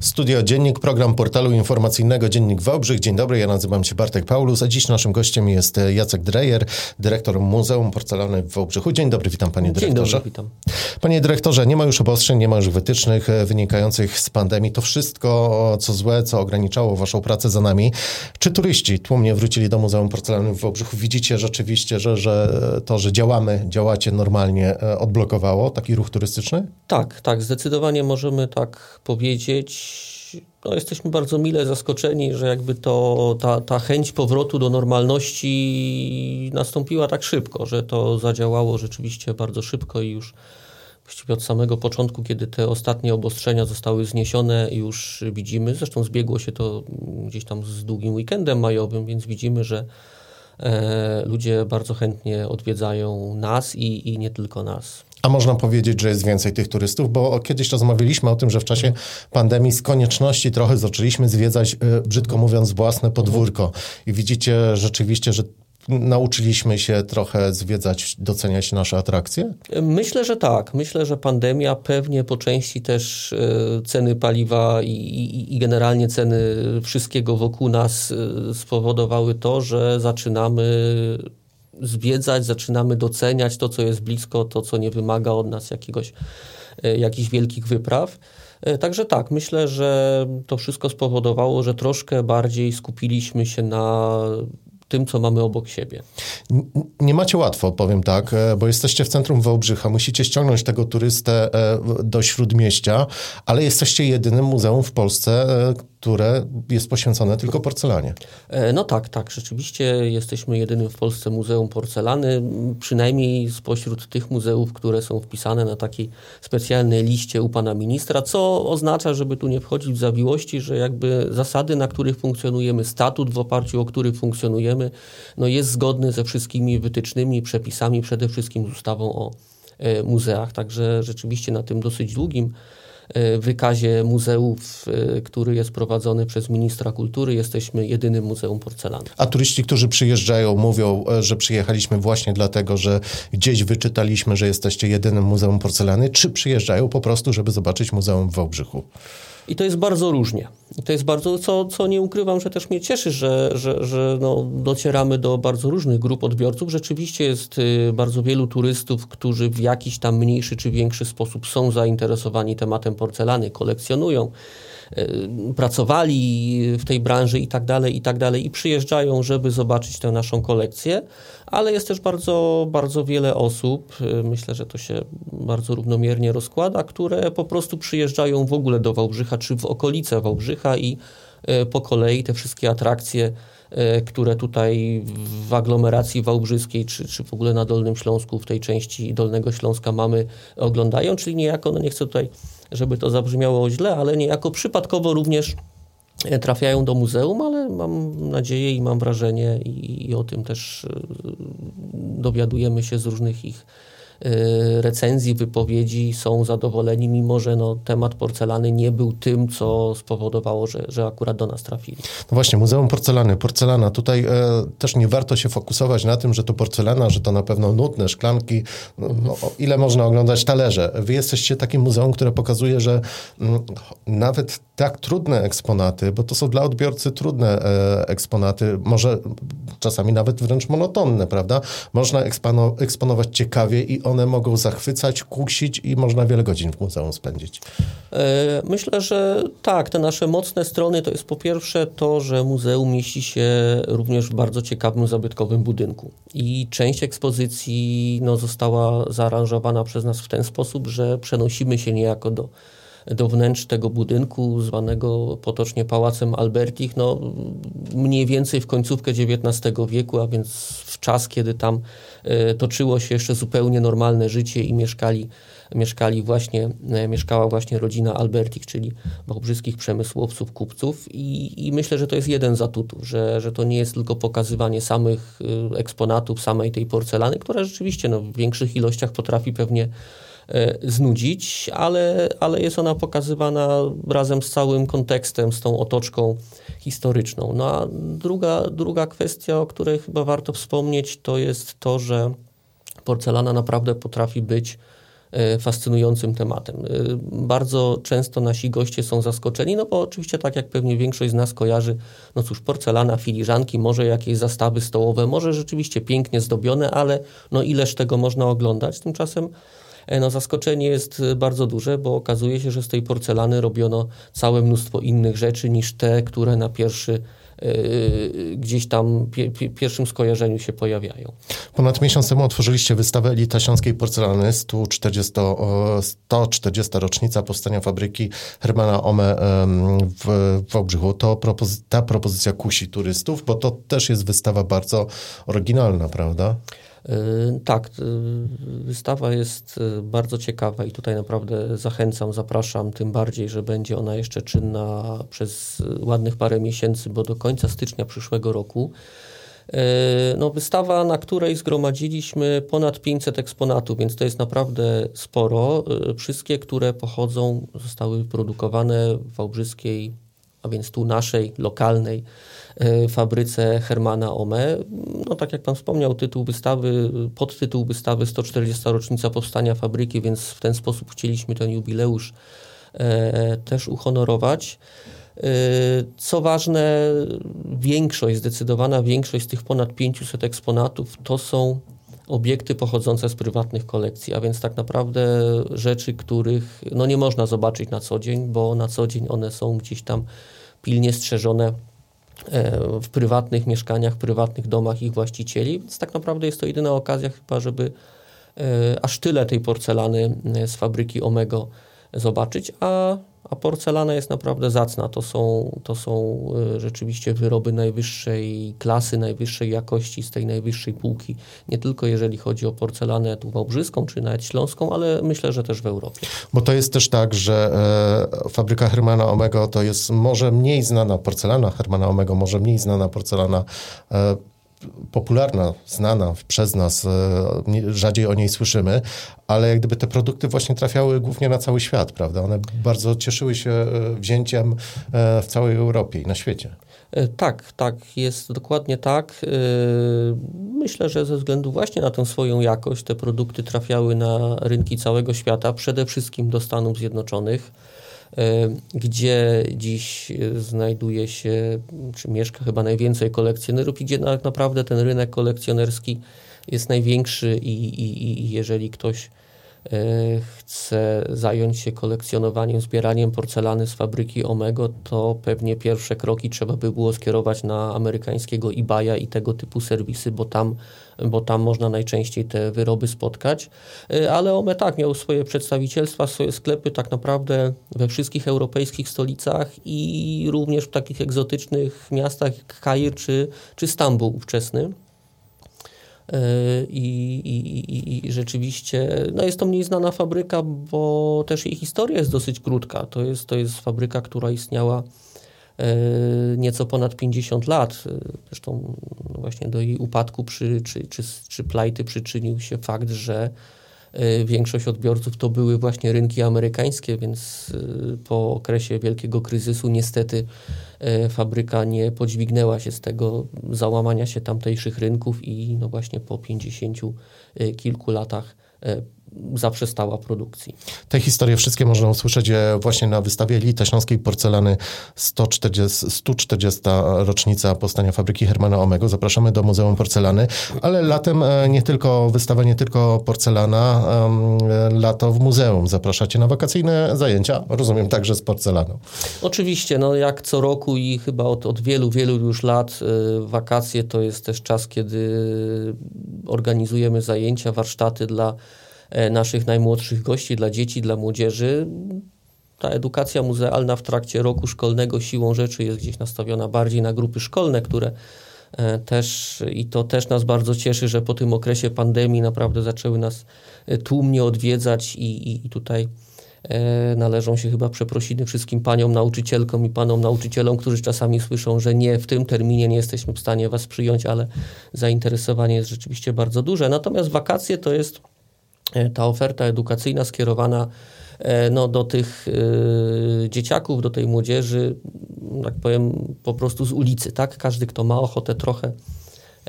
Studio Dziennik, program portalu informacyjnego Dziennik Wałbrzych. Dzień dobry, ja nazywam się Bartek Paulus, a dziś naszym gościem jest e, Jacek Drejer, dyrektor Muzeum Porcelany w Wałbrzychu. Dzień dobry, witam panie dyrektorze. Dzień dobry, witam. Panie dyrektorze, nie ma już obostrzeń, nie ma już wytycznych e, wynikających z pandemii. To wszystko, co złe, co ograniczało waszą pracę za nami. Czy turyści tłumnie wrócili do Muzeum Porcelany w Wałbrzychu? Widzicie rzeczywiście, że, że to, że działamy, działacie normalnie, e, odblokowało taki ruch turystyczny? Tak, tak, zdecydowanie możemy tak powiedzieć. No, jesteśmy bardzo mile zaskoczeni, że jakby to, ta, ta chęć powrotu do normalności nastąpiła tak szybko, że to zadziałało rzeczywiście bardzo szybko i już właściwie od samego początku, kiedy te ostatnie obostrzenia zostały zniesione, już widzimy, zresztą zbiegło się to gdzieś tam z długim weekendem majowym, więc widzimy, że e, ludzie bardzo chętnie odwiedzają nas i, i nie tylko nas. A można powiedzieć, że jest więcej tych turystów, bo kiedyś rozmawialiśmy o tym, że w czasie pandemii z konieczności trochę zaczęliśmy zwiedzać, e, brzydko mówiąc, własne podwórko. I widzicie rzeczywiście, że nauczyliśmy się trochę zwiedzać, doceniać nasze atrakcje? Myślę, że tak. Myślę, że pandemia pewnie po części też e, ceny paliwa i, i, i generalnie ceny wszystkiego wokół nas e, spowodowały to, że zaczynamy zwiedzać, zaczynamy doceniać to, co jest blisko, to, co nie wymaga od nas jakiegoś, e, jakichś wielkich wypraw. Także tak, myślę, że to wszystko spowodowało, że troszkę bardziej skupiliśmy się na tym, co mamy obok siebie. Nie macie łatwo, powiem tak, e, bo jesteście w centrum Wałbrzycha, musicie ściągnąć tego turystę e, do śródmieścia, ale jesteście jedynym muzeum w Polsce, które jest poświęcone tylko porcelanie. E, no tak, tak. Rzeczywiście jesteśmy jedynym w Polsce muzeum porcelany, przynajmniej spośród tych muzeów, które są wpisane na takiej specjalnej liście u pana ministra, co oznacza, żeby tu nie wchodzić w zawiłości, że jakby zasady, na których funkcjonujemy, statut w oparciu o który funkcjonujemy, no jest zgodny ze wszystkimi wytycznymi, przepisami, przede wszystkim z ustawą o e, muzeach. Także rzeczywiście na tym dosyć długim wykazie muzeów, e, który jest prowadzony przez ministra kultury, jesteśmy jedynym muzeum porcelany. A turyści, którzy przyjeżdżają, mówią, e, że przyjechaliśmy właśnie dlatego, że gdzieś wyczytaliśmy, że jesteście jedynym muzeum porcelany, czy przyjeżdżają po prostu, żeby zobaczyć muzeum w Wałbrzychu? I to jest bardzo różnie. I to jest bardzo, co, co nie ukrywam, że też mnie cieszy, że, że, że no, docieramy do bardzo różnych grup odbiorców. Rzeczywiście jest y, bardzo wielu turystów, którzy w jakiś tam mniejszy czy większy sposób są zainteresowani tematem porcelany, kolekcjonują pracowali w tej branży i tak dalej, i tak dalej, i przyjeżdżają, żeby zobaczyć tę naszą kolekcję, ale jest też bardzo, bardzo wiele osób, y, myślę, że to się bardzo równomiernie rozkłada, które po prostu przyjeżdżają w ogóle do Wałbrzycha, czy w okolice Wałbrzycha i y, po kolei te wszystkie atrakcje które tutaj w aglomeracji wałbrzyskiej, czy, czy w ogóle na Dolnym Śląsku, w tej części Dolnego Śląska mamy, oglądają, czyli niejako, no nie chcę tutaj żeby to zabrzmiało źle, ale niejako przypadkowo również e, trafiają do muzeum, ale mam nadzieję i mam wrażenie i, i o tym też e, dowiadujemy się z różnych ich recenzji, wypowiedzi są zadowoleni, mimo że no, temat porcelany nie był tym, co spowodowało, że, że akurat do nas trafili. No właśnie, Muzeum Porcelany, porcelana. Tutaj e, też nie warto się fokusować na tym, że to porcelana, że to na pewno nudne szklanki. No, no, ile można oglądać talerze? Wy jesteście takim muzeum, które pokazuje, że m, mm, nawet tak trudne eksponaty, bo to są dla odbiorcy trudne e, eksponaty, może czasami nawet wręcz monotonne, prawda? Można ekspono, eksponować ciekawie i one mogą zachwycać, kusić i można wiele godzin w muzeum spędzić. E, myślę, że tak, te nasze mocne strony to jest po pierwsze to, że muzeum mieści się również w bardzo ciekawym, zabytkowym budynku. I część ekspozycji no, została zaaranżowana przez nas w ten sposób, że przenosimy się niejako do do wnętrz tego budynku, zwanego potocznie Pałacem Albertich, no, mniej więcej w końcówkę XIX wieku, a więc w czas, kiedy tam e, toczyło się jeszcze zupełnie normalne życie i mieszkali, mieszkali właśnie, e, mieszkała właśnie rodzina Albertich, czyli wałbrzyskich przemysłowców, kupców. I, i myślę, że to jest jeden z atutów, że, że to nie jest tylko pokazywanie samych e, eksponatów, samej tej porcelany, która rzeczywiście no, w większych ilościach potrafi pewnie znudzić, ale, ale jest ona pokazywana razem z całym kontekstem, z tą otoczką historyczną. No a druga, druga kwestia, o której chyba warto wspomnieć, to jest to, że porcelana naprawdę potrafi być fascynującym tematem. Bardzo często nasi goście są zaskoczeni, no bo oczywiście tak jak pewnie większość z nas kojarzy, no cóż, porcelana, filiżanki, może jakieś zastawy stołowe, może rzeczywiście pięknie zdobione, ale no ileż tego można oglądać. Tymczasem no zaskoczenie jest bardzo duże, bo okazuje się, że z tej porcelany robiono całe mnóstwo innych rzeczy niż te, które na pierwszy yy, gdzieś tam pie, pie, pierwszym skojarzeniu się pojawiają. Ponad miesiąc temu otworzyliście wystawę Elita Śląskiej Porcelany, 140, 140 rocznica powstania fabryki Hermana Ome w Wałbrzychu. To propozy ta propozycja kusi turystów, bo to też jest wystawa bardzo oryginalna, prawda? Y, tak, y, wystawa jest y, bardzo ciekawa i tutaj naprawdę zachęcam, zapraszam, tym bardziej, że będzie ona jeszcze czynna przez ładnych parę miesięcy, bo do końca stycznia przyszłego roku. No, wystawa, na której zgromadziliśmy ponad 500 eksponatów, więc to jest naprawdę sporo. Wszystkie, które pochodzą, zostały produkowane w Wałbrzyskiej, a więc tu naszej, lokalnej fabryce Hermana Ome. No tak jak Pan wspomniał, tytuł wystawy, podtytuł wystawy 140. rocznica powstania fabryki, więc w ten sposób chcieliśmy ten jubileusz e, też uhonorować. E, co ważne, większość, zdecydowana większość z tych ponad 500 eksponatów to są obiekty pochodzące z prywatnych kolekcji, a więc tak naprawdę rzeczy, których no nie można zobaczyć na co dzień, bo na co dzień one są gdzieś tam pilnie strzeżone E, w prywatnych mieszkaniach, w prywatnych domach ich właścicieli, więc tak naprawdę jest to jedyna okazja chyba, żeby e, aż tyle tej porcelany e, z fabryki Omego zobaczyć, a a porcelana jest naprawdę zacna. To są, to są e, rzeczywiście wyroby najwyższej klasy, najwyższej jakości, z tej najwyższej półki. Nie tylko jeżeli chodzi o porcelanę tu wałbrzyską, czy nawet śląską, ale myślę, że też w Europie. Bo to jest też tak, że e, fabryka Hermana Omego to jest może mniej znana porcelana Hermana Omego, może mniej znana porcelana e, popularna, znana przez nas, e, rzadziej o niej słyszymy, ale jak gdyby te produkty właśnie trafiały głównie na cały świat, prawda? One bardzo cieszyły się e, wzięciem e, w całej Europie i na świecie. Tak, tak, jest dokładnie tak. Myślę, że ze względu właśnie na tę swoją jakość te produkty trafiały na rynki całego świata, przede wszystkim do Stanów Zjednoczonych. E, gdzie dziś znajduje się, czy mieszka chyba najwięcej kolekcjonerów i gdzie tak naprawdę ten rynek kolekcjonerski jest największy i, i, i jeżeli ktoś chce zająć się kolekcjonowaniem, zbieraniem porcelany z fabryki Omego, to pewnie pierwsze kroki trzeba by było skierować na amerykańskiego eBaya i tego typu serwisy, bo tam bo tam można najczęściej te wyroby spotkać. Y, ale Ome tak, miał swoje przedstawicielstwa, swoje sklepy tak naprawdę we wszystkich europejskich stolicach i również w takich egzotycznych miastach jak Kair czy, czy Stambuł ówczesny. Y, I, i, I, rzeczywiście no jest to mniej znana fabryka, bo też jej historia jest dosyć krótka. To jest, to jest fabryka, która istniała E, nieco ponad 50 lat. E, zresztą no właśnie do jej upadku przy, czy, czy, czy plajty przyczynił się fakt, że większość odbiorców to były właśnie rynki amerykańskie, więc po okresie wielkiego kryzysu niestety fabryka nie podźwignęła się z tego załamania się tamtejszych rynków i no właśnie po 50 kilku latach zaprzestała produkcji. Te historie wszystkie można usłyszeć e, właśnie na wystawie Elita Śląskiej Porcelany 140, 140 rocznica powstania fabryki Hermana Omego. Zapraszamy do Muzeum Porcelany, ale latem e, nie tylko wystawa, nie tylko porcelana, lato w muzeum. Zapraszacie na wakacyjne zajęcia, rozumiem także z porcelaną. Oczywiście, no jak co roku i chyba od, od wielu, wielu już lat e, wakacje to jest też czas, kiedy organizujemy zajęcia, warsztaty dla E, naszych najmłodszych gości, dla dzieci, dla młodzieży. Ta edukacja muzealna w trakcie roku szkolnego siłą rzeczy jest gdzieś nastawiona bardziej na grupy szkolne, które e, też i to też nas bardzo cieszy, że po tym okresie pandemii naprawdę zaczęły nas e, tłumnie odwiedzać i, i, i tutaj należą się chyba przeprosiny wszystkim paniom nauczycielkom i panom nauczycielom, którzy czasami słyszą, że nie, w tym terminie nie jesteśmy w stanie was przyjąć, ale zainteresowanie jest rzeczywiście bardzo duże. Natomiast wakacje to jest E, ta oferta edukacyjna skierowana e, no, do tych y, dzieciaków, do tej młodzieży, tak powiem, po prostu z ulicy. Tak? Każdy, kto ma ochotę trochę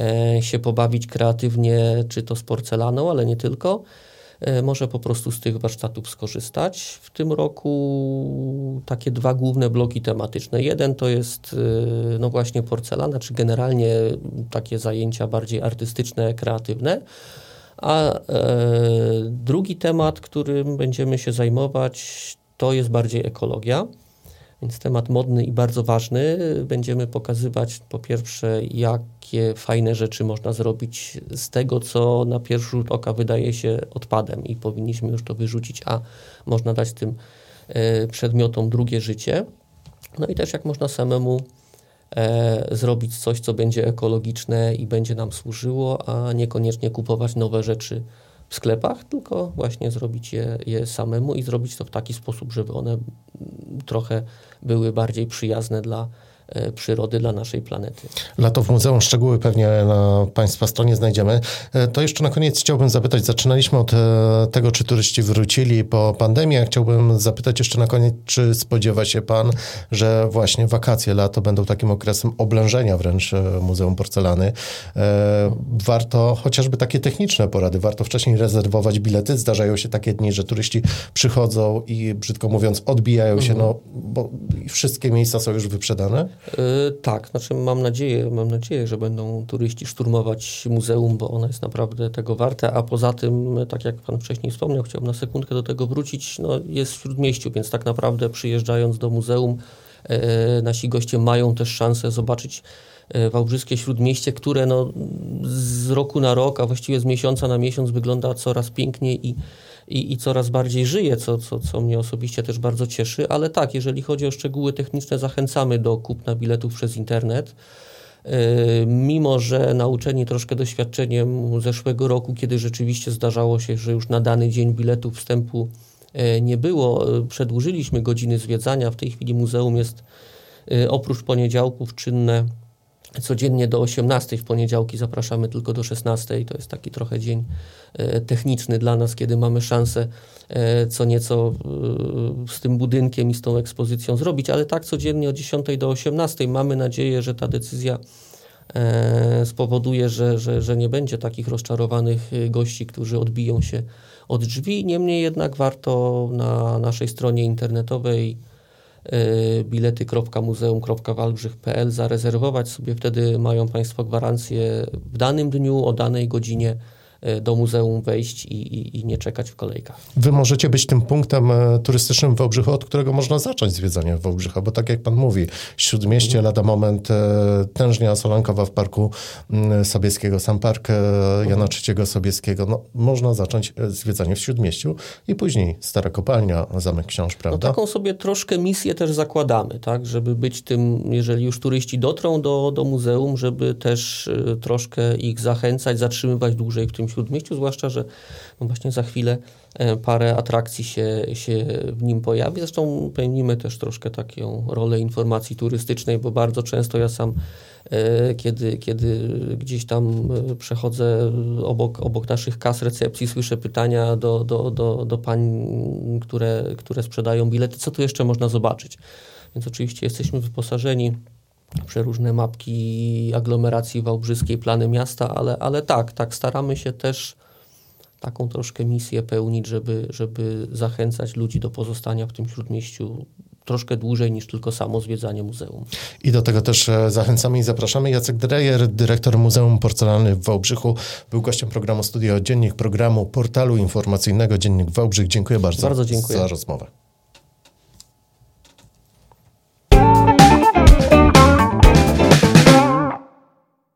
e, się pobawić kreatywnie, czy to z porcelaną, ale nie tylko, może po prostu z tych warsztatów skorzystać. W tym roku takie dwa główne bloki tematyczne. Jeden to jest no właśnie porcelana, czy generalnie takie zajęcia bardziej artystyczne, kreatywne. A e, drugi temat, którym będziemy się zajmować, to jest bardziej ekologia. Więc temat modny i bardzo ważny. Będziemy pokazywać po pierwsze, jakie fajne rzeczy można zrobić z tego, co na pierwszy rzut oka wydaje się odpadem i powinniśmy już to wyrzucić, a można dać tym e, przedmiotom drugie życie. No i też jak można samemu e, zrobić coś, co będzie ekologiczne i będzie nam służyło, a niekoniecznie kupować nowe rzeczy w sklepach, tylko właśnie zrobić je, je samemu i zrobić to w taki sposób, żeby one trochę były bardziej przyjazne dla przyrody dla naszej planety. Lato w Muzeum, szczegóły pewnie na Państwa stronie znajdziemy. E, to jeszcze na koniec chciałbym zapytać, zaczynaliśmy od e, tego, czy turyści wrócili po pandemii, a chciałbym zapytać jeszcze na koniec, czy spodziewa się Pan, że właśnie wakacje, lato będą takim okresem oblężenia wręcz Muzeum Porcelany. Warto chociażby takie techniczne porady, warto wcześniej rezerwować bilety. Zdarzają się takie dni, że turyści przychodzą i brzydko mówiąc odbijają się, mhm. no bo wszystkie miejsca są już wyprzedane. Yy, tak, znaczy mam nadzieję, mam nadzieję, że będą turyści szturmować muzeum, bo ono jest naprawdę tego warte, a poza tym, tak jak Pan wcześniej wspomniał, chciałbym na sekundkę do tego wrócić, no, jest w Śródmieściu, więc tak naprawdę przyjeżdżając do muzeum, yy, nasi goście mają też szansę zobaczyć Wałbrzyskie Śródmieście, które no, z roku na rok, a właściwie z miesiąca na miesiąc wygląda coraz piękniej i i, i coraz bardziej żyje, co, co, co mnie osobiście też bardzo cieszy. Ale tak, jeżeli chodzi o szczegóły techniczne, zachęcamy do kupna biletów przez internet. Yy, mimo, że nauczeni troszkę doświadczeniem zeszłego roku, kiedy rzeczywiście zdarzało się, że już na dany dzień biletu wstępu yy, nie było, przedłużyliśmy godziny zwiedzania. W tej chwili muzeum jest oprócz poniedziałków czynne codziennie do 18, w poniedziałki zapraszamy tylko do 16. To jest taki trochę dzień e, techniczny dla nas, kiedy mamy szansę e, co nieco e, z tym budynkiem i z tą ekspozycją zrobić, ale tak codziennie od 10 do 18. Mamy nadzieję, że ta decyzja spowoduje, że, że, że nie będzie takich rozczarowanych gości, którzy odbiją się od drzwi. Niemniej jednak warto na naszej stronie internetowej bilety.muzeum.walbrzych.pl zarezerwować sobie, wtedy mają Państwo gwarancję w danym dniu, o danej godzinie do muzeum wejść i, i, i, nie czekać w kolejkach. Wy możecie być tym punktem e, turystycznym w Wałbrzychu, od którego można zacząć zwiedzanie Wałbrzycha, bo tak jak pan mówi, Śródmieście mhm. lada moment, e, tężnia solankowa w Parku Sobieskiego, sam Park Jana III Sobieskiego, no, można zacząć zwiedzanie w Śródmieściu i później Stara Kopalnia, Zamek Książ, no, prawda? No, taką sobie troszkę misję też zakładamy, tak, żeby być tym, jeżeli już turyści dotrą do, do muzeum, żeby też troszkę ich zachęcać, zatrzymywać dłużej w tym Śródmieściu, zwłaszcza, że no właśnie za chwilę e, parę atrakcji się, się w nim pojawi. Zresztą pełnimy też troszkę taką rolę informacji turystycznej, bo bardzo często ja sam e, kiedy, kiedy gdzieś tam e, przechodzę obok, obok naszych kas recepcji, słyszę pytania do, do, do, do pań, które, które sprzedają bilety, co tu jeszcze można zobaczyć. Więc oczywiście jesteśmy wyposażeni przeróżne mapki aglomeracji wałbrzyskiej, plany miasta, ale, ale tak, tak, staramy się też taką troszkę misję pełnić, żeby, żeby zachęcać ludzi do pozostania w tym śródmieściu troszkę dłużej niż tylko samo zwiedzanie muzeum. I do tego też e, zachęcamy i zapraszamy. Jacek Drejer, dyrektor Muzeum Porcelany w Wałbrzychu, był gościem programu Studio Dziennik, programu portalu informacyjnego Dziennik Wałbrzych. Dziękuję bardzo, bardzo dziękuję. za rozmowę.